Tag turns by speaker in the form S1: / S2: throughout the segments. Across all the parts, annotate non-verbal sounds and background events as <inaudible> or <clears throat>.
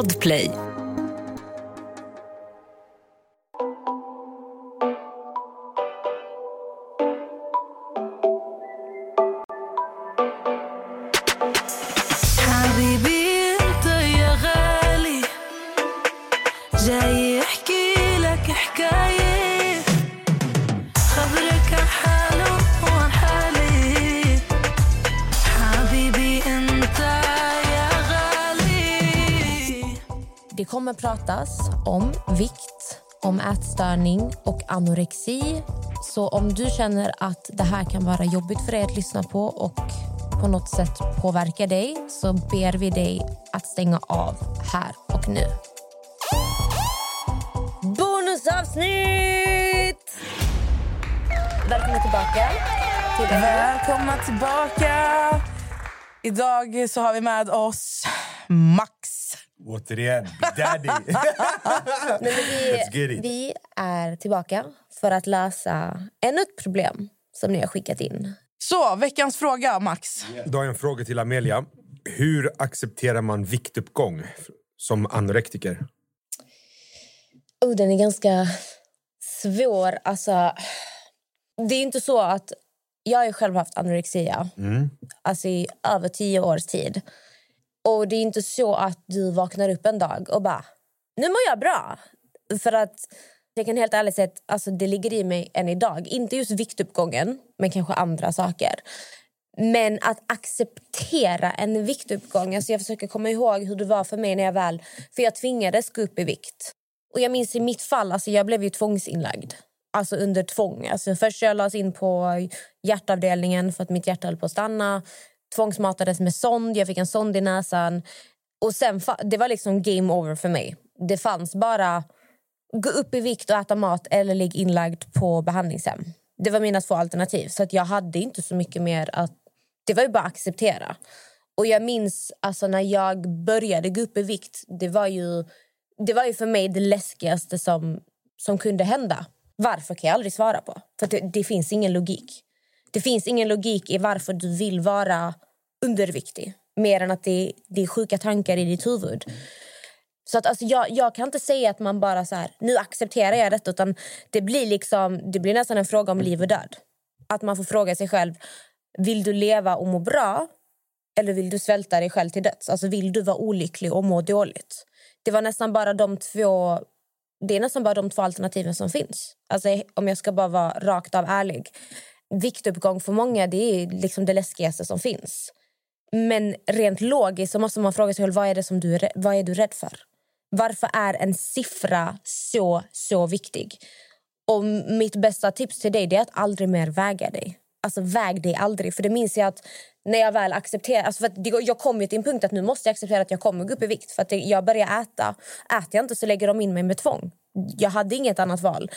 S1: Podplay.
S2: Pratas om vikt, om ätstörning och anorexi. Så om du känner att det här kan vara jobbigt för dig att lyssna på och på något sätt påverkar dig så ber vi dig att stänga av här och nu. Bonusavsnitt! Välkomna tillbaka. Till.
S3: Välkomna tillbaka! Idag så har vi med oss Max.
S4: Återigen, daddy. <laughs>
S2: Men
S4: Let's get
S2: vi,
S4: it.
S2: vi är tillbaka för att lösa ännu ett problem som ni har skickat in.
S3: Så, veckans fråga, Max.
S4: Då har jag en fråga till Amelia. Hur accepterar man viktuppgång som anorektiker?
S2: Oh, den är ganska svår. Alltså, det är inte så att... Jag har ju själv haft anorexia alltså i över tio års tid. Och det är inte så att du vaknar upp en dag och bara... Nu mår jag bra. För att jag kan helt ärligt säga att alltså, det ligger i mig än idag. Inte just viktuppgången, men kanske andra saker. Men att acceptera en viktuppgång... Alltså jag försöker komma ihåg hur det var för mig när jag väl... För jag tvingades gå upp i vikt. Och jag minns i mitt fall, alltså jag blev ju tvångsinlagd. Alltså under tvång. Alltså först jag lades in på hjärtavdelningen för att mitt hjärta höll på att stanna. Tvångsmatades med sond, jag fick en sond i näsan. Och sen, det var liksom game over för mig. Det fanns bara gå upp i vikt och äta mat eller ligga inlagd på behandlingshem. Det var mina två alternativ. Så att jag hade inte så mycket mer att... Det var ju bara att acceptera. Och jag minns alltså när jag började gå upp i vikt, det var ju, det var ju för mig det läskigaste som, som kunde hända. Varför kan jag aldrig svara på. För att det, det finns ingen logik. Det finns ingen logik i varför du vill vara underviktig. Mer än att det, det är sjuka tankar i ditt huvud. Så att, alltså, jag, jag kan inte säga att man bara så här, nu accepterar jag detta. Utan det blir, liksom, det blir nästan en fråga om liv och död. Att man får fråga sig själv, vill du leva och må bra? Eller vill du svälta dig själv till döds? Alltså vill du vara olycklig och må dåligt? Det var nästan bara de två det är nästan bara de två alternativen som finns. Alltså, om jag ska bara vara rakt av ärlig. Viktuppgång för många det är liksom det läskigaste som finns. Men rent logiskt så måste man fråga sig själv, vad är det som du vad är du rädd för? Varför är en siffra så, så viktig? Och mitt bästa tips till dig är att aldrig mer väga dig. Alltså väg dig aldrig. För det minns jag att när jag väl accepterar... Alltså för att det, jag kom ju till en punkt att nu måste jag acceptera att jag kommer gå upp i vikt. För att det, jag börjar äta. Äter jag inte så lägger de in mig med tvång. Jag hade inget annat val.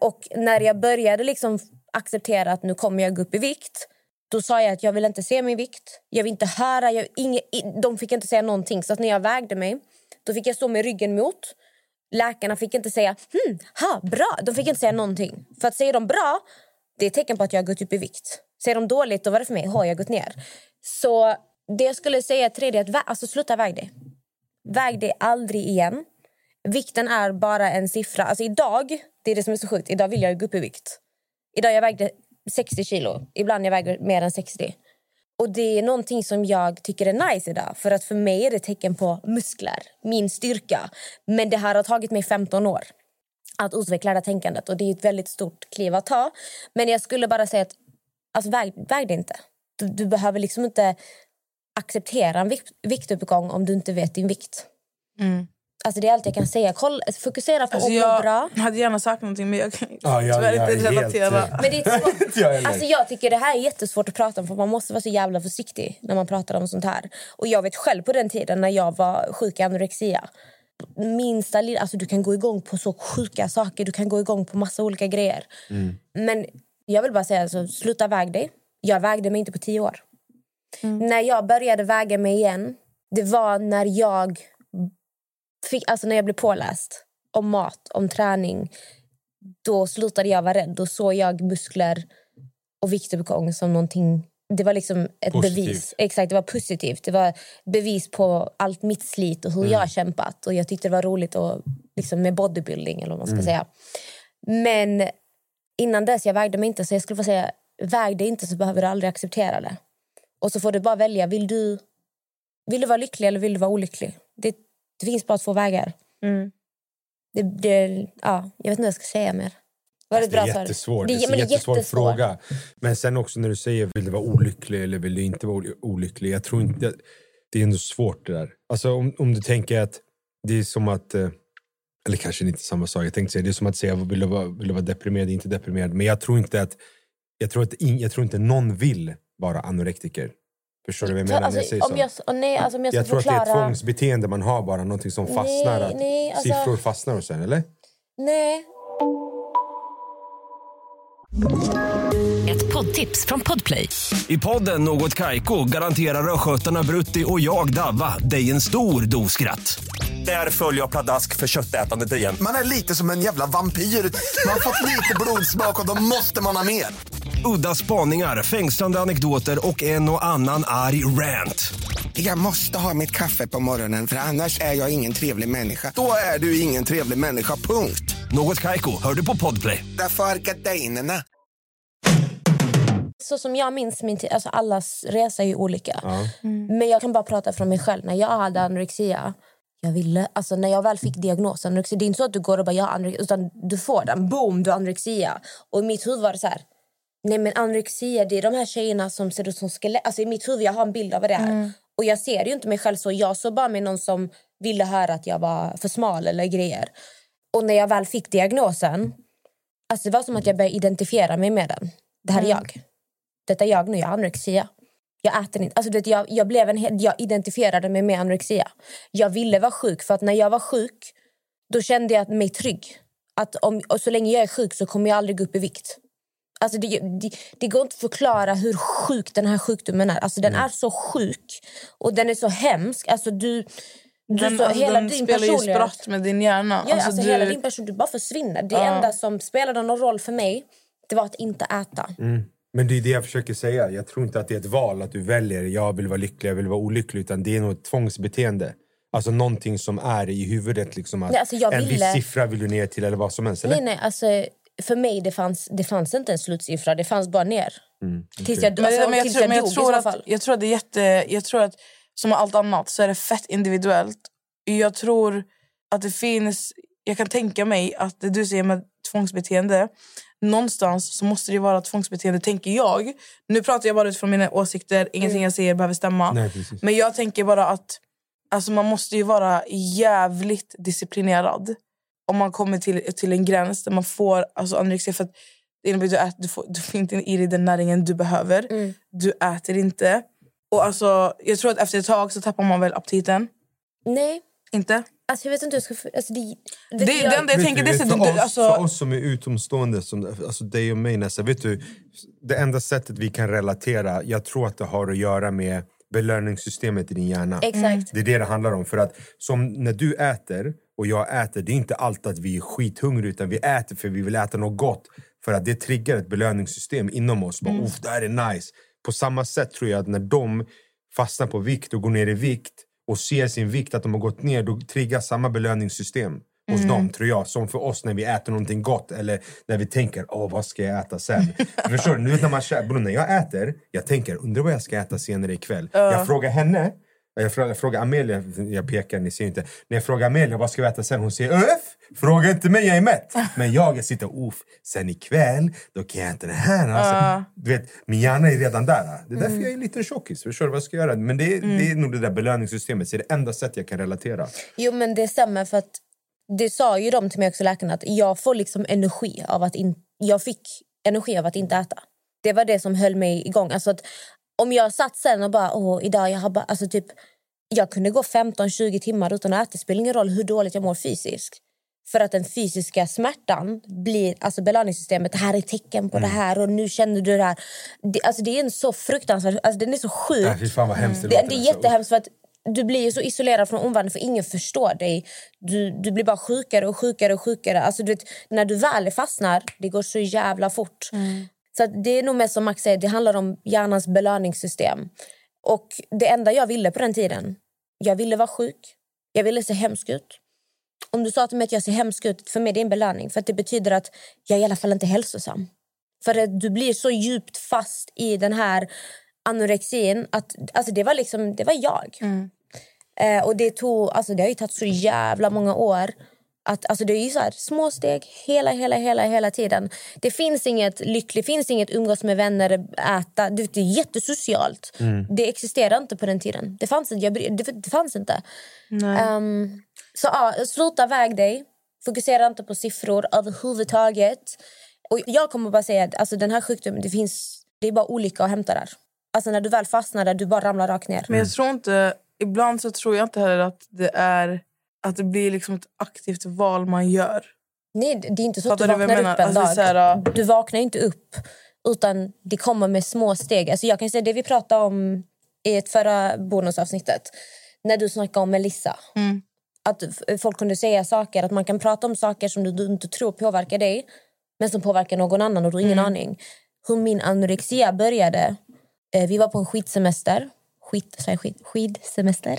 S2: Och när jag började liksom acceptera att nu kommer jag gå upp i vikt då sa jag att jag vill inte se min vikt. Jag vill inte höra. Jag, inge, de fick inte säga någonting. Så att när jag vägde mig då fick jag stå med ryggen mot. Läkarna fick inte säga hm, ha, bra. De fick inte säga någonting. För att säger de bra, det är ett tecken på att jag har gått upp i vikt. Säger de dåligt, då var det för mig, har jag gått ner. Så det jag skulle säga till dig är att vä- alltså, sluta väg dig. Väg dig aldrig igen. Vikten är bara en siffra. Alltså idag, det är det som är så sjukt, idag vill jag gå upp i vikt. Idag jag vägde 60 kilo. Ibland jag väger mer än 60. Och det är någonting som jag tycker är nice idag. För att för mig är det ett tecken på muskler, min styrka. Men det här har tagit mig 15 år att utveckla det här tänkandet. Och det är ett väldigt stort kliv att ta. Men jag skulle bara säga att alltså, väg, väg det inte. Du, du behöver liksom inte acceptera en vikt, viktuppgång om du inte vet din vikt. Mm. Alltså det är allt jag kan säga. Koll, fokusera på
S3: Alltså
S2: att må
S3: jag
S2: bra.
S3: hade gärna sagt någonting men jag kan
S4: Ja, jag-
S3: tyvärr
S4: jag är
S3: inte relatera.
S4: eh,
S2: Men det är svårt. <laughs>
S4: Jag.
S2: Alltså jag tycker det här är jättesvårt att prata om för man måste vara så jävla försiktig när man pratar om sånt här. Och jag vet själv på den tiden när jag var sjuk i anorexia. Minsta lilla, alltså du kan gå igång på så sjuka saker, du kan gå igång på massa olika grejer. Men jag vill bara säga, alltså, sluta väg dig. Jag vägde mig inte på tio år. När jag började väga mig igen, det var när jag fick, alltså när jag blev påläst om mat, om träning. Då slutade jag vara rädd. Då såg jag muskler och viktuppgång som någonting det var liksom ett
S4: Positivt.
S2: bevis. Exakt, det var positivt. Det var bevis på allt mitt slit och hur
S4: Mm.
S2: jag har kämpat. Och jag tyckte det var roligt och, liksom, med bodybuilding eller vad man ska
S4: Mm.
S2: säga. Men innan dess, jag vägde mig inte. Så jag skulle säga, väg dig inte så behöver du aldrig acceptera det. Och så får du bara välja. Vill du, vill du vara lycklig eller vill du vara olycklig? Det, det finns bara två vägar.
S3: Mm.
S2: Det, det, ja, jag vet inte vad jag ska säga mer. Var det ett
S4: Det är jättesvårt.
S2: Det,
S4: Det är en jättesvår
S2: jättesvårt.
S4: fråga. Men sen också när du säger vill du vara olycklig eller vill du inte vara oly- olycklig. Jag tror inte... Det är ändå svårt det där. Alltså om, om du tänker att det är som att... eh, Eller kanske inte samma sak. Jag tänkte säga det är som att säga vill du vara, vill du vara deprimerad, inte deprimerad. Men jag tror inte att... Jag tror, att in, jag tror inte någon vill vara anorektiker. Förstår du vad jag menar när jag
S2: Alltså,
S4: säger så?
S2: om jag, och nej, alltså, om jag
S4: Jag tror att det är
S2: förklara...
S4: ett tvångsbeteende man har bara, någonting som fastnar.
S2: Nej,
S4: att
S2: nej, alltså-
S4: Siffror fastnar och sen, eller?
S2: Nej,
S1: Ett poddtips från Podplay.
S5: I podden Något Kaiko garanterar östgötarna Brutti och jag, Davva, dig en stor dos skratt. Där följer jag pladask för köttätandet igen.
S6: Man är lite som en jävla vampyr. Man har fått lite blodsmak och då måste man ha mer.
S5: Udda spaningar, fängslande anekdoter och en och annan arg rant.
S6: Jag måste ha mitt kaffe på morgonen för annars är jag ingen trevlig människa. Då är du ingen trevlig människa, punkt.
S5: Något Kaiko, hör du på Podplay.
S6: Därför är gardinerna.
S2: så som jag minns min tid, alltså allas resa är ju olika. Men jag kan bara prata från mig själv. När jag hade anorexia, jag ville, alltså när jag väl fick diagnosen anorexia, det är inte så att du går och bara jag har anorexia, utan du får den, boom, du har anorexia. Och i mitt huvud var det så här, nej men anorexia, det är de här tjejerna som ser ut som skelett. Alltså i mitt huvud, jag har en bild av det är. Och jag ser ju inte mig själv så, jag såg bara mig någon som ville höra att jag var för smal eller grejer. Och när jag väl fick diagnosen, alltså det var som att jag började identifiera mig med den. Det här är jag. Detta är jag nu, jag har anorexia. Jag äter inte. Alltså, du vet, jag, jag, blev en, jag identifierade mig med anorexia. Jag ville vara sjuk, för att när jag var sjuk då kände jag mig trygg. Att om, och så länge jag är sjuk så kommer jag aldrig gå upp i vikt. Alltså det, det, det går inte att förklara hur sjuk den här sjukdomen är. Alltså den är så sjuk och den är så hemsk. Alltså du, du
S3: Den,
S2: så,
S3: alltså,
S2: hela
S3: den
S2: din
S3: spelar ju spratt med din hjärna.
S2: Ja, alltså,
S3: alltså,
S2: hela
S3: du,
S2: din person, du bara försvinner. Det
S3: Ja.
S2: enda som spelade någon roll för mig det var att inte äta.
S4: Men det är det jag försöker säga. Jag tror inte att det är ett val att du väljer jag vill vara lycklig, jag vill vara olycklig. Utan det är nog ett tvångsbeteende. Alltså någonting som är i huvudet. Liksom att
S2: Nej, alltså, jag
S4: en
S2: ville-
S4: viss siffra vill du ner till eller vad som helst. Eller?
S2: Nej, nej, alltså, för mig det fanns, det fanns inte en slutsiffra, det fanns bara ner. Tills jag, alltså,
S3: men jag, tror,
S2: jag
S3: men jag,
S2: dog
S3: tror
S2: i så
S3: att,
S2: fall.
S3: jag tror att det är jätte... Jag tror att som allt annat så är det fett individuellt. Jag tror att det finns... Jag kan tänka mig att det du säger med tvångsbeteende någonstans så måste det vara tvångsbeteende, tänker jag. Nu pratar jag bara utifrån mina åsikter. Ingenting jag säger behöver stämma.
S4: Nej.
S3: Men jag tänker bara att alltså man måste ju vara jävligt disciplinerad om man kommer till, till en gräns där man får alltså anorexia. För att det innebär att du, äter, du, får, du får inte i dig den näringen du behöver.
S2: Mm.
S3: Du äter inte. Och alltså, jag tror att efter ett tag så tappar man väl aptiten.
S2: Nej,
S3: Inte?
S2: alltså, jag vet inte hur jag ska... för- Alltså, det,
S3: Det,
S2: vet jag,
S3: det enda jag tänker
S4: du,
S3: det är
S4: vet,
S3: så-
S4: för,
S3: du-
S4: oss,
S3: alltså,
S4: för oss som är utomstående, som, alltså dig och mig Nessa, vet du, det enda sättet vi kan relatera, jag tror att det har att göra med belöningssystemet i din hjärna.
S2: Exakt.
S4: Det är det det handlar om. För att som när du äter och jag äter, det är inte alltid att vi är skithungriga utan vi äter för vi vill äta något gott. För att det triggar ett belöningssystem inom oss. Bara, Uff, det här är nice. På samma sätt tror jag att när de fastnar på vikt och går ner i vikt och ser sin vikt att de har gått ner, då triggar samma belöningssystem hos dem, tror jag. Som för oss när vi äter någonting gott eller när vi tänker, åh vad ska jag äta sen? <laughs> Förstår du? Nu när, man, Bro, när jag äter, jag tänker, undrar vad jag ska äta senare ikväll. Jag frågar henne, jag frågar, jag frågar Amelia, jag pekar, ni ser inte. När jag frågar Amelia vad ska vi äta sen, hon säger öff! Fråga inte mig, jag är mätt! Men jag, jag sitter, uff, sen ikväll, då kan jag äta det här. Alltså, du vet, min hjärna är redan där. Det är därför jag är en liten tjockis. Förstår du vad jag ska göra? Men det, är- det är nog det där belöningssystemet, så det är det enda sätt jag kan relatera.
S2: Jo, men det stämmer för att det sa ju de till mig också läkarna att jag får liksom energi av att in, jag fick energi av att inte äta. Det var det som höll mig igång. Alltså att om jag satt sen och bara åh idag jag har bara alltså typ jag kunde gå 15-20 timmar utan att äta. Det spelar ingen roll hur dåligt jag mår fysiskt. För att den fysiska smärtan blir alltså belöningssystemet. Det här är tecken på det här och nu känner du det här. Det, alltså det är en så fruktansvärd, alltså den är så sjuk.
S4: Äh, fy fan vad hemskt det,
S2: Det, det är
S4: alltså.
S2: jättehemskt för att du blir så isolerad från omvärlden för ingen förstår dig. Du, du blir bara sjukare och sjukare och sjukare. Alltså du vet, när du väl fastnar, det går så jävla fort. Så det är nog mest som Max säger, det handlar om hjärnans belöningssystem. Och det enda jag ville på den tiden, jag ville vara sjuk. Jag ville se hemsk ut. Om du sa till mig att jag ser hemsk ut, för mig det är en belöning. För att det betyder att jag i alla fall inte är hälsosam. För att du blir så djupt fast i den här anorexin att alltså det var liksom, det var jag. Eh, och det tog, alltså det har ju tagit så jävla många år. Att, alltså det är ju så här, små steg hela, hela, hela, hela tiden. Det finns inget lyckligt, finns inget umgås med vänner, äta. Det, är jättesocialt. Det existerar inte på den tiden. Det fanns inte. Jag, det, det fanns inte. Ehm, så ja, sluta väg dig. Fokusera inte på siffror överhuvudtaget. Och jag kommer bara säga att alltså, den här sjukdomen, det finns det är bara olika att hämta där. Alltså när du väl fastnar där, du bara ramlar rakt ner.
S3: Men jag tror inte... Ibland så tror jag inte heller att det är att det blir liksom ett aktivt val man gör.
S2: Nej, det är inte så att du
S3: Fattar du
S2: vaknar upp en
S3: Alltså,
S2: dag.
S3: här,
S2: Du vaknar inte upp, utan det kommer med små steg. Alltså jag kan säga det vi pratade om i ett förra bonusavsnittet. När du snackade om Melissa.
S3: Mm.
S2: Att folk kunde säga saker, att man kan prata om saker som du, inte tror påverkar dig men som påverkar någon annan och du har ingen
S3: Mm.
S2: aning. Hur min anorexia började. Eh, vi var på en skidsemester. Jag skid, skidsemester.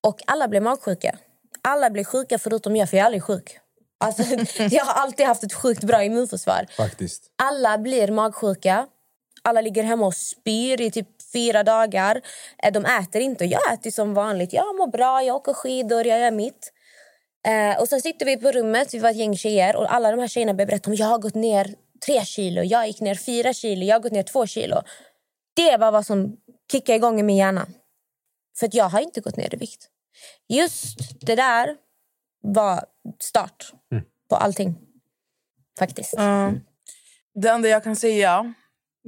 S2: Och alla blev magsjuka. Alla blev sjuka förutom jag, för jag är aldrig sjuk. Alltså, <laughs> jag har alltid haft ett sjukt bra immunförsvar.
S4: Faktiskt.
S2: Alla blir magsjuka. Alla ligger hemma och spyr i typ fyra dagar. Eh, De äter inte. Jag äter som vanligt. Jag mår bra, jag åker skidor, jag gör mitt. Eh, och sen sitter vi på rummet, vi var ett gäng tjejer och alla de här tjejerna börjar berätta om jag har gått ner tre kilo, jag gick ner fyra kilo, jag har gått ner två kilo. Det var vad som kickade igång i min hjärna. För att jag har inte gått ner i vikt. Just det där var start på allting. Faktiskt.
S3: Ja. Det enda jag kan säga,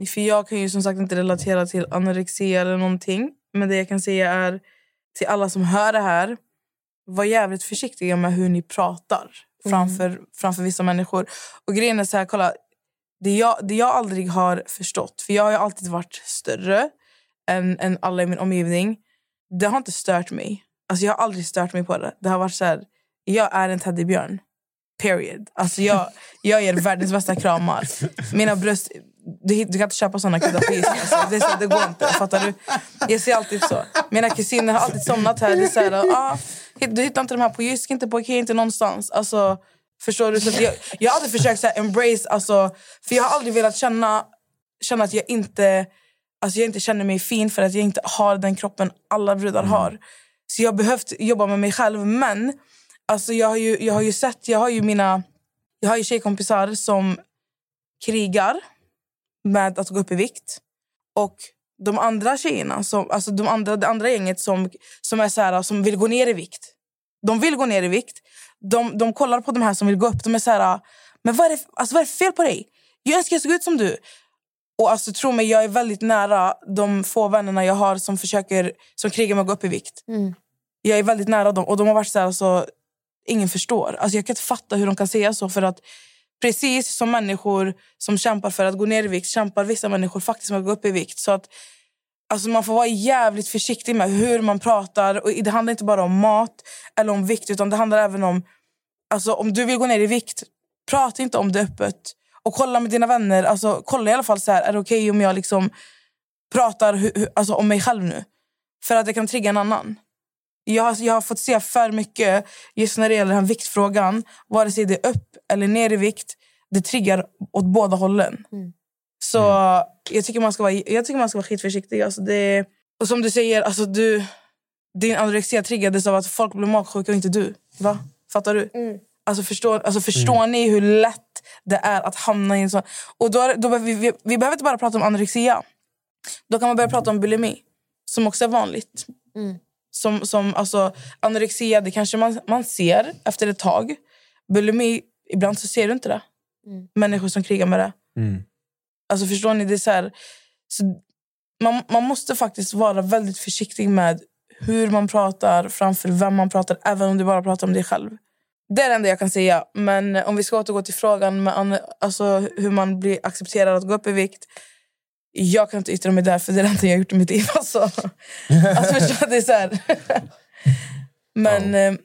S3: för jag kan ju som sagt inte relatera till anorexia eller någonting. Men det jag kan säga är till alla som hör det här. Var jävligt försiktiga med hur ni pratar framför, framför vissa människor. Och grejen är så här, kolla. Det jag, det jag aldrig har förstått, för jag har ju alltid varit större än, än alla i min omgivning. Det har inte stört mig. Alltså jag har aldrig stört mig på det. Det har varit så här, jag är en teddybjörn. Period. Alltså jag, jag ger världens bästa kramar. Mina bröst... Du, du kan inte köpa såna kuddar på Jysk. Alltså. Det, så, det går inte. Fattar du? Jag ser alltid så. Mina kusiner har alltid somnat här. Det är så här, ah, du hittar inte de här på Jysk, inte på Ikea, inte någonstans. Alltså, förstår du? Så jag, jag har aldrig försökt så här, embrace... Alltså, för jag har aldrig velat känna, känna att jag inte, alltså, jag inte känner mig fin för att jag inte har den kroppen alla brudar har. Så jag har behövt jobba med mig själv. Men Alltså jag, har ju, jag har ju sett, jag har ju mina jag har ju tjejkompisar som krigar med att gå upp i vikt. Och de andra tjejerna, som, alltså de andra, det andra gänget som, som är så här, som vill gå ner i vikt. De vill gå ner i vikt. De, de kollar på de här som vill gå upp. De är så här, men vad är, det, alltså vad är det fel på dig? Jag önskar jag såg ut som du. Och alltså, tro mig, jag är väldigt nära de få vännerna jag har som försöker som krigar med att gå upp i vikt. Jag är väldigt nära dem och de har varit så här, alltså, ingen förstår. Alltså, jag kan inte fatta hur de kan säga så. För att precis som människor som kämpar för att gå ner i vikt kämpar vissa människor faktiskt med att gå upp i vikt. Så att Alltså man får vara jävligt försiktig med hur man pratar. Och Det handlar inte bara om mat eller om vikt, utan det handlar även om... Alltså om du vill gå ner i vikt, prata inte om det öppet. Och kolla med dina vänner. Alltså, kolla i alla fall så här, är det okej om jag liksom pratar hu- hu- alltså om mig själv nu? För att det kan trigga en annan. Jag har, jag har fått se för mycket just när det gäller den här viktfrågan. Vare sig det är upp eller ner i vikt, det triggar åt båda hållen. Så jag tycker man ska vara, jag tycker man ska vara skitförsiktig. Alltså det, och som du säger, alltså du, din anorexia triggades av att folk blev magsjuka och inte du. Va? Fattar du? Alltså förstår, alltså förstår ni hur lätt det är att hamna i en sån... Och då, är- då, behöver vi, vi, vi behöver inte bara prata om anorexia. Då kan man börja prata om bulimi, som också är vanligt. Som, som, alltså, anorexia det kanske man, man ser efter ett tag. Bulimi, ibland så ser du inte det. Människor som krigar med det. Alltså förstår ni? Det är så här, så man, man måste faktiskt vara väldigt försiktig med hur man pratar framför vem man pratar, även om du bara pratar om dig själv. Det är det enda jag kan säga. Men om vi ska återgå till frågan med an- alltså, hur man blir accepterad att gå upp i vikt. Jag kan inte yttra mig där, för det är det enda jag har gjort i mitt liv. Alltså, <laughs> alltså förstår du? Det är så här. Men eh,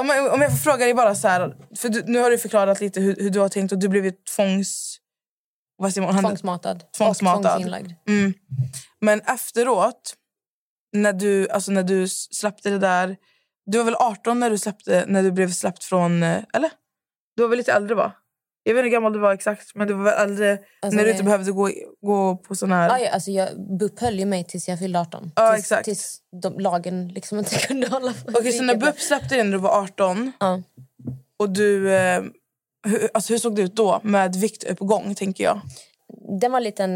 S3: om, jag, om jag får fråga dig bara så här. För du, nu har du förklarat lite hur, hur du har tänkt och du blev ju tvångs Vad säger man?
S2: Tvångsmatad.
S3: Tvångsmatad.
S2: Och tvångsinlagd.
S3: Mm. Men efteråt, när du, alltså när du släppte det där... Du var väl 18 när du, släppte, när du blev släppt från... eh, Eller? Du var väl lite äldre, va? Jag vet inte hur gammal du var exakt, men du var väl äldre
S2: Alltså,
S3: när du inte behövde gå, gå på sån här...
S2: Ja, alltså jag BUP höll ju mig tills jag fyllde 18.
S3: Ja,
S2: tills,
S3: exakt.
S2: Tills de, lagen liksom inte <laughs> kunde hålla på.
S3: Okej, så när BUP släppte dig när du var 18
S2: Ja.
S3: och du... Eh, hur, alltså hur såg det ut då med viktuppgång, tänker jag?
S2: Den var lite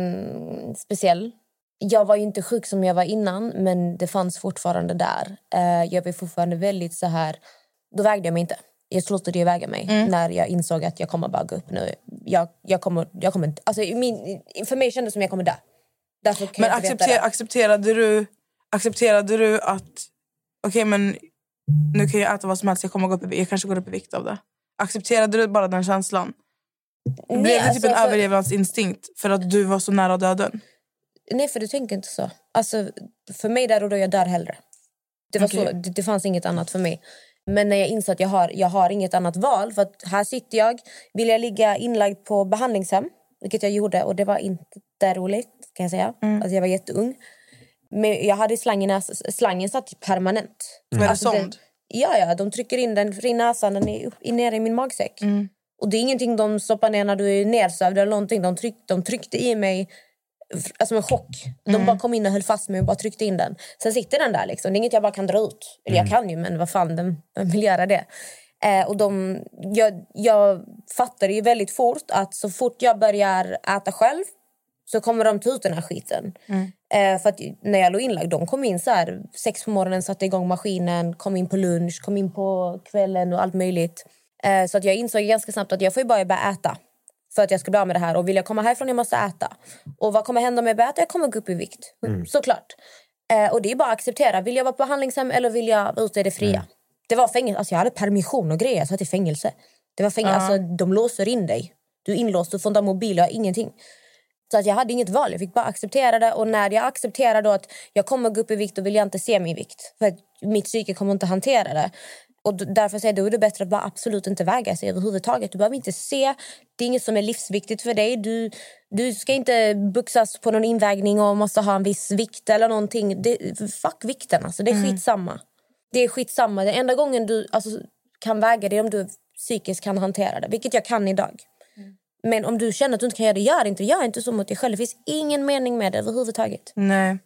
S2: speciell. Jag var ju inte sjuk som jag var innan, men det fanns fortfarande där. Eh, jag var fortfarande väldigt så här... Då vägde jag mig inte. Jag slutade ju väga mig
S3: Mm.
S2: när jag insåg att jag kommer bara gå upp nu. Jag, jag kommer, jag kommer, alltså, min, för mig kändes det som jag kommer dö.
S3: Men accepter, accepterade, du, accepterade du att... Okej, men nu kan jag äta vad som helst. Jag kommer gå upp i, jag kanske går upp i vikt av det. Accepterade du bara den känslan?
S2: Nej,
S3: Blev det typ
S2: alltså,
S3: en
S2: för-
S3: överlevnadsinstinkt för att du var så nära döden?
S2: Nej, för du tänker inte så. Alltså, för mig där och då, jag dör hellre. Det, var
S3: Okej.
S2: så, det, det fanns inget annat för mig. Men när jag insåg att jag har, jag har inget annat val, för här sitter jag, vill jag ligga inlagd på behandlingshem, vilket jag gjorde och det var inte roligt kan jag säga. Alltså, jag var jätteung. Men jag hade slang i näsan, slangen satt permanent.
S3: Var det
S2: Alltså,
S3: sond?
S2: Ja, ja, de trycker in den i näsan, den är upp, in, ner i min magsäck.
S3: Mm.
S2: Och det är ingenting de stoppar ner när du är nersövd eller någonting. De, tryck, de tryckte i mig alltså en chock. De bara kom in och höll fast mig och bara tryckte in den. Sen sitter den där liksom. Det är inget jag bara kan dra ut. Eller jag kan ju, men vad fan, den, den vill göra det. Eh, och de, jag, jag fattade ju väldigt fort att så fort jag börjar äta själv så kommer de ta ut den här skiten. Eh, för när jag låg inlagd, de kom in så här sex på morgonen, satte igång maskinen, kom in på lunch, kom in på kvällen och allt möjligt. Eh, så att jag insåg ganska snabbt att jag får bara börja äta för att jag ska bli av med det här. Och vill jag komma härifrån, jag måste äta. Och vad kommer hända om jag börjar äta? Jag kommer gå upp i vikt. Såklart. Eh, och det är bara att acceptera. Vill jag vara på behandlingshem eller vill jag ute i det fria? Det var fängelse. Alltså jag hade permission och grejer. Jag satt i fängelse. Det var fängelse. Alltså, de låser in dig. Du är inlåst, du får inte ha mobil, jag har ingenting. Så att jag hade inget val, jag fick bara acceptera det. Och när jag accepterar då att jag kommer gå upp i vikt, då vill jag inte se min vikt. För mitt psyke kommer inte hantera det. Och därför säger jag, då är det bättre att bara absolut inte väga sig överhuvudtaget. Du behöver inte se, det är inget som är livsviktigt för dig. Du, du ska inte buxas på någon invägning och måste ha en viss vikt eller någonting. Det, fuck vikten alltså, det är skitsamma. Det är skitsamma. Den enda gången du alltså, kan väga det är om du psykiskt kan hantera det, vilket jag kan idag. Men om du känner att du inte kan göra det, gör inte Gör inte så mot dig själv. Det finns ingen mening med det överhuvudtaget.
S3: Nej.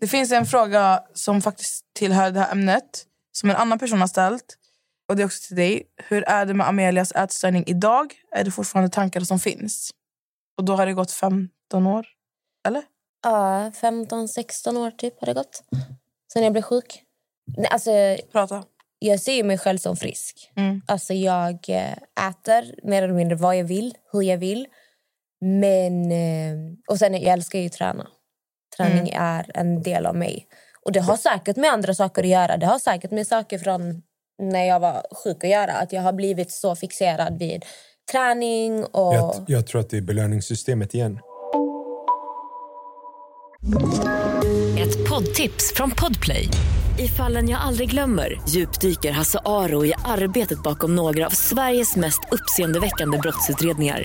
S3: Det finns en fråga som faktiskt tillhör det här ämnet som en annan person har ställt. Och det är också till dig. Hur är det med Amelias ätstörning idag? Är det fortfarande tankar som finns? Och då har det gått 15 år? Eller?
S2: Ja, 15-16 år typ har det gått. Sen jag blev sjuk. Nej, Alltså,
S3: Prata.
S2: jag ser ju mig själv som frisk.
S3: Mm.
S2: Alltså, jag eh, äter mer eller mindre vad jag vill, hur jag vill. Men... eh, Och sen jag älskar ju att träna. Träning är en del av mig. Och det har säkert med andra saker att göra. Det har säkert med saker från när jag var sjuk att göra. Att jag har blivit så fixerad vid träning och...
S4: Jag, jag tror att det är belöningssystemet igen.
S1: Ett poddtips från Podplay. I fallen jag aldrig glömmer djupdyker Hasse Aro i arbetet bakom några av Sveriges mest uppseendeväckande brottsutredningar.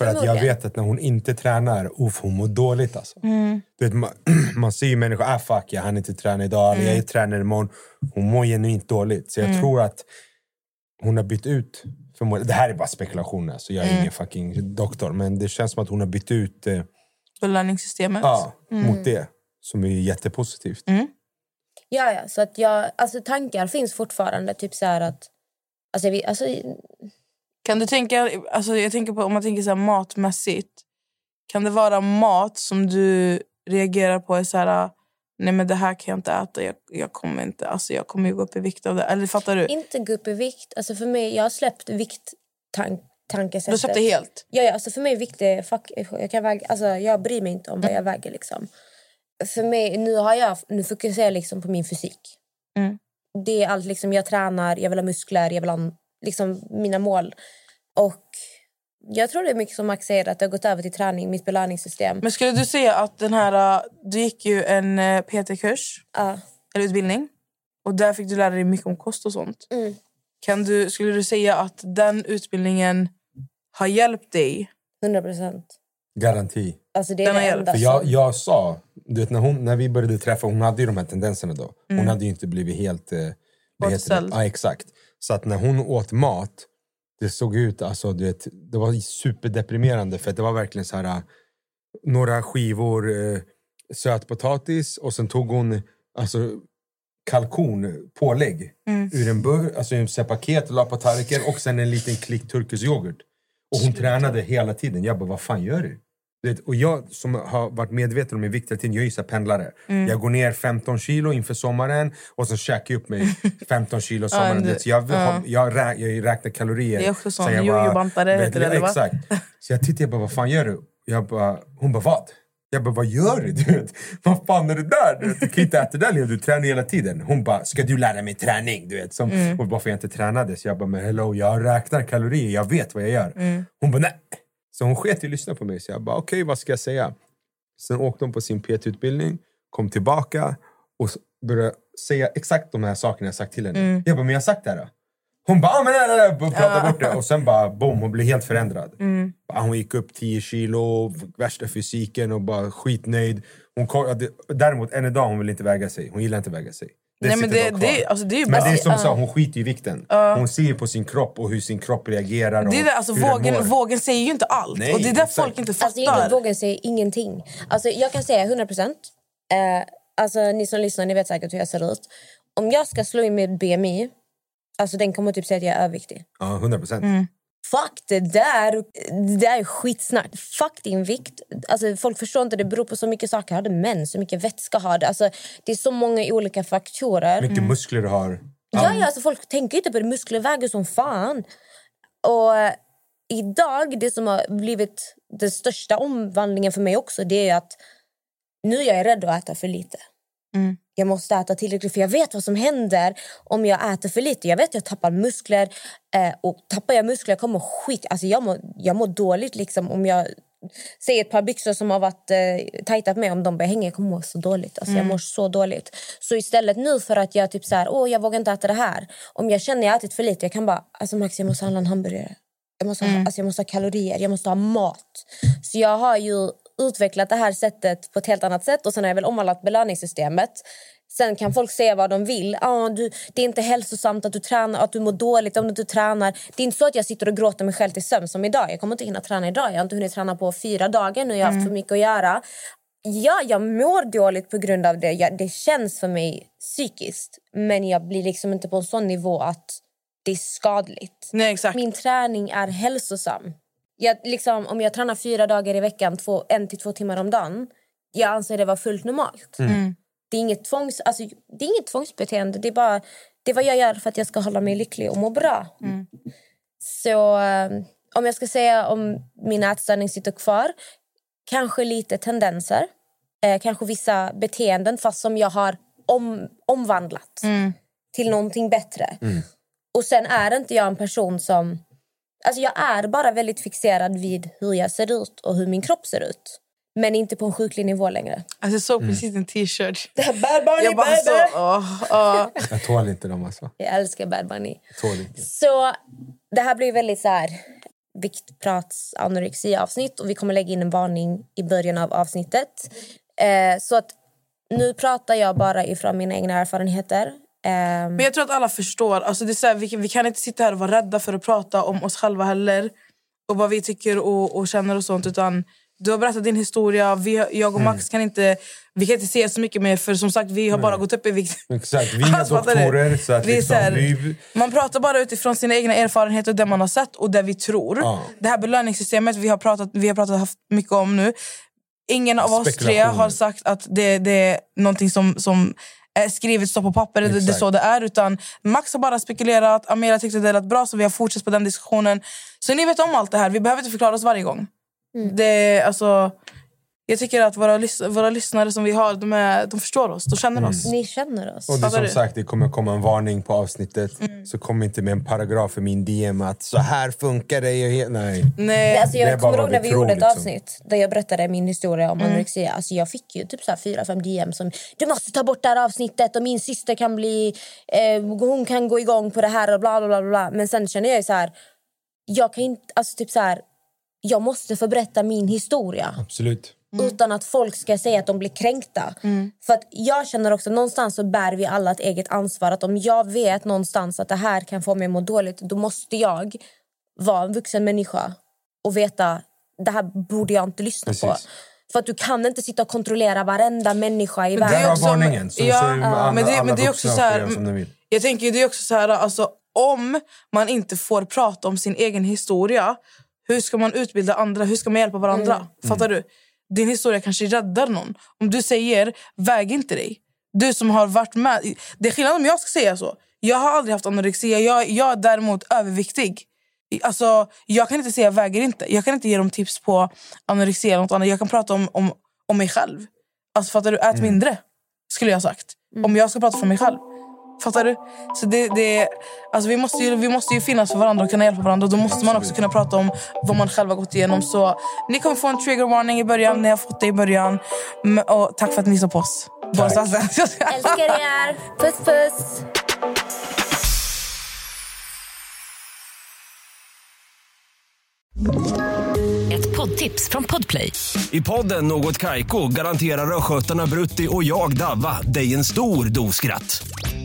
S4: För att jag vet att när hon inte tränar, uff, hon mår dåligt alltså. Du vet, man, <clears throat> man ser ju människor, ah fuck jag hann inte träna idag, eller jag är tränare imorgon. Hon mår genuint dåligt. Så jag tror att hon har bytt ut, förmodligen, det här är bara spekulationer, så jag är ingen fucking doktor. Men det känns som att hon har bytt ut eh,
S3: Belöningssystemet.
S4: ja, mot det. Som är jättepositivt.
S2: Ja, ja. Så att jag, alltså, tankar finns fortfarande. Typ så här att... Alltså, vi, alltså,
S3: Kan du tänka, alltså jag tänker på om man tänker så här matmässigt. Kan det vara mat som du reagerar på är så här, nej men det här kan jag inte äta, jag, jag kommer inte, alltså jag kommer ju gå upp i vikt av det. Eller fattar du?
S2: inte gå upp i vikt. Alltså, för mig, jag har släppt vikt-tankesättet.
S3: Du släppte helt?
S2: Ja, ja, alltså för mig är vikt... det- Fuck, jag, kan väga, alltså, jag bryr mig inte om vad jag väger. Liksom. För mig, nu, har jag, nu fokuserar jag liksom på min fysik.
S3: Mm.
S2: Det är allt. Liksom, jag tränar, jag vill ha muskler, jag vill ha liksom, mina mål. Och jag tror det är mycket som Max säger, att det har gått över till träning, mitt belöningssystem.
S3: Men skulle du säga att den här... äh, Du gick ju en äh, PT-kurs,
S2: Ja.
S3: eller utbildning. Och där fick du lära dig mycket om kost och sånt.
S2: Mm.
S3: Kan du, skulle du säga att den utbildningen har hjälpt dig?
S2: 100 procent.
S4: Garanti.
S2: Alltså, det är
S3: Den
S2: det
S3: har hjälpt.
S2: enda
S4: För jag, jag sa, du vet, när, hon, när vi började träffa, hon hade ju de här tendenserna då. Hon
S3: Mm.
S4: hade ju inte blivit helt... Eh, vad heter det?
S3: Återställd.
S4: Ja, exakt. Så att när hon åt mat, det såg ut, alltså, du vet, det var superdeprimerande. För det var verkligen så här, eh, några skivor eh, sötpotatis och sen tog hon alltså, kalkon, pålägg,
S3: Mm.
S4: ur en burk, alltså en paket, la på tallriken och sen en liten klick turkisk yoghurt. Och hon tränade hela tiden. Jag bara, vad fan gör du? Vet, och jag som har varit medveten om min vikt hela tiden, jag är ju pendlare.
S3: Mm.
S4: Jag går ner 15 kilo inför sommaren och så käkar jag upp mig 15 kilo <laughs> sommaren.
S3: Ja,
S4: jag,
S3: ja.
S4: jag, rä, jag räknar kalorier.
S3: Det är också sån
S4: sen
S3: jojo-bantare, heter det?
S4: Exakt. Så jag tittade jag bara, vad fan gör du? Jag bara, hon bara, vad? Jag bara, vad gör du? du vet? Vad fan är det där? Du, vet, du kan inte äta det där, du tränar hela tiden. Hon bara, ska du lära mig träning? Du vet, som,
S3: Mm.
S4: och varför jag inte tränade. Så jag bara, men hello, jag räknar kalorier, jag vet vad jag gör.
S3: Mm.
S4: Hon bara, nej. Så hon sket i att lyssna på mig. Så jag bara, okej, vad ska jag säga? Sen åkte hon på sin PT-utbildning, kom tillbaka och började säga exakt de här sakerna jag sagt till henne.
S3: Mm.
S4: Jag bara, men jag har sagt det här då. Hon bara, ah, men nej, nej, nej, och pratade bort det. Och sen bara, boom, hon blev helt förändrad.
S3: Mm.
S4: Hon gick upp 10 kilo, värsta fysiken och bara skitnöjd. Hon, däremot, än idag hon vill inte väga sig. Hon gillar inte att väga sig.
S3: Nej, men det, det, alltså, det är ju
S4: men det är som du sa, hon skiter i vikten.
S3: Ja.
S4: Hon ser ju på sin kropp och hur sin kropp reagerar. Och
S3: Det är det, alltså,
S4: hur den
S3: vågen, vågen säger ju inte allt.
S4: Nej,
S3: och det är det
S4: exakt.
S3: folk inte fattar.
S2: Alltså, egentligen vågar säga ingenting. Alltså, jag kan säga 100 procent. Eh, alltså, ni som lyssnar ni vet säkert hur jag ser ut. Om jag ska slå in med BMI, alltså, den kommer typ säga att jag är överviktig.
S4: Ja, 100 procent.
S3: Mm.
S2: Fuck det där! Det där är skitsnack. Fuck din vikt. Alltså, folk förstår inte, det beror på så mycket saker. Har du mens? Hur mycket vätska har du? Alltså, det är så många olika faktorer.
S4: Mycket muskler du har.
S2: Ja, ja, alltså folk tänker inte på det. Muskler väger som fan. Och eh, idag, det som har blivit den största omvandlingen för mig också, det är att nu är jag rädd att äta för lite.
S3: Mm.
S2: Jag måste äta tillräckligt för jag vet vad som händer om jag äter för lite. Jag vet att jag tappar muskler eh, och tappar jag muskler jag kommer skit. Alltså jag mår, jag mår dåligt liksom om jag säger ett par byxor som har varit eh, tajta på mig om de börjar hänga. Jag kommer må så dåligt. Alltså Jag
S3: Mm.
S2: mår så dåligt. Så istället nu för att jag typ så här, åh jag vågar inte äta det här. Om jag känner jag ätit för lite, jag kan bara, alltså Max jag måste handla en hamburgare. Jag måste, ha, alltså jag måste ha kalorier, jag måste ha mat. Så jag har ju utvecklat det här sättet på ett helt annat sätt och sen har jag väl omvandlat belöningssystemet. Sen kan folk säga vad de vill. Ah, du, det är inte hälsosamt att du tränar, att du mår dåligt om du inte tränar. Det är inte så att jag sitter och gråter mig själv till sömn som idag. Jag kommer inte hinna träna idag. Jag har inte hunnit träna på fyra dagar nu. Jag har haft för mycket att göra. Ja, jag mår dåligt på grund av det. Jag, det känns för mig psykiskt. Men jag blir liksom inte på en sån nivå att det är skadligt.
S3: Nej, exakt.
S2: Min träning är hälsosam. Jag, liksom, om jag tränar fyra dagar i veckan, två, en till två timmar om dagen. Jag anser det vara fullt normalt.
S3: Mm.
S2: Det, är inget tvångs, alltså, det är inget tvångsbeteende. Det är, bara, det är vad jag gör för att jag ska hålla mig lycklig och må bra.
S3: Mm.
S2: Så eh, om jag ska säga om min ätstörning sitter kvar, kanske lite tendenser. Eh, kanske vissa beteenden fast som jag har om, omvandlat
S3: Mm.
S2: till någonting bättre. Och sen är inte jag en person som... Alltså jag är bara väldigt fixerad vid hur jag ser ut och hur min kropp ser ut. Men inte på en sjuklig nivå längre.
S3: Alltså, jag såg precis en t-shirt.
S2: Bad Bunny,
S3: Jag bara så... åh, åh.
S4: Jag tål inte dem alltså.
S2: Jag älskar Bad Bunny.
S4: Jag tål inte.
S2: Så det här blir väldigt så här viktprats anorexia-avsnitt och vi kommer lägga in en varning i början av avsnittet. Eh, så att nu pratar jag bara ifrån mina egna erfarenheter. Eh,
S3: Men jag tror att alla förstår. Alltså det är så här, vi, vi kan inte sitta här och vara rädda för att prata om oss själva heller. Och vad vi tycker och, och känner och sånt. Utan du har berättat din historia. Vi, jag och Max kan inte, vi kan inte säga så mycket mer. För som sagt, vi har bara gått upp i vikt.
S4: Exakt, vi <laughs> är
S3: Alltså,
S4: doktorer. Så att
S3: Vi
S4: liksom,
S3: här-
S4: vi,
S3: Man pratar bara utifrån sina egna erfarenheter och det man har sett och det vi tror.
S4: Ja.
S3: Det här belöningssystemet vi har pratat, vi har pratat haft mycket om nu. Ingen av oss tre har sagt att det, det är någonting som, som är skrivet så på papper. Det, det är
S4: Exakt.
S3: så det är. Utan Max har bara spekulerat. Amira tyckte det lät bra så vi har fortsatt på den diskussionen. Så ni vet om allt det här. Vi behöver inte förklara oss varje gång. Det, är, alltså, Jag tycker att våra, lys- våra lyssnare som vi har, de, är, de förstår oss. De känner oss.
S2: Ni känner oss.
S4: Och det som sagt, det kommer komma en varning på avsnittet. Så kom inte med en paragraf i min DM att så här funkar det. he-" Nej.
S3: Nej.
S2: Alltså
S4: Det
S2: jag
S4: bara
S2: kommer ihåg när
S4: vi
S2: gjorde ett
S4: liksom.
S2: avsnitt där jag berättade min historia om anorexia. Alltså jag fick ju typ så här fyra, fem DM som du måste ta bort det här avsnittet och min syster kan bli, eh, hon kan gå igång på det här och bla bla bla. bla. Men sen känner jag ju så här, jag kan inte, alltså typ så här, jag måste få berätta min historia.
S4: Absolut.
S2: Utan att folk ska säga att de blir kränkta. För att jag känner också någonstans så bär vi alla ett eget ansvar. Att om jag vet någonstans att det här kan få mig att må dåligt, då måste jag vara en vuxen människa och veta det här borde jag inte lyssna på.
S4: Precis.
S2: För att du kan inte sitta och kontrollera varenda människa i
S3: Men det är
S2: världen.
S3: också-
S4: varningen. Så,
S3: ja,
S4: alla,
S3: men det- men det är också så här-. Jag tänker det är också så här, alltså, om man inte får prata om sin egen historia, hur ska man utbilda andra? Hur ska man hjälpa varandra? Fattar du? Din historia kanske räddar någon. Om du säger, väg inte dig. Du som har varit med. Det är skillnad om jag ska säga så. Jag har aldrig haft anorexia. Jag, jag är däremot överviktig. Alltså, jag kan inte säga väger inte. Jag kan inte ge dem tips på anorexia eller något annat. Jag kan prata om, om, om mig själv. Alltså, fattar du? Ät mindre, skulle jag ha sagt. Om jag ska prata för mig själv. Fattar du? Så det, det, alltså vi, måste ju, vi måste ju finnas för varandra och kunna hjälpa varandra. Då måste man också kunna prata om vad man själv har gått igenom. Så ni kommer få en trigger warning i början. Ni har fått det i början. Och tack för att ni lyssnade på oss. Stasen. <laughs>
S2: Älskar er! Puss puss!
S1: Ett poddtips från Podplay.
S5: I podden Något Kaiko garanterar östgötarna Brutti och jag, Davva, dig en stor dos skratt.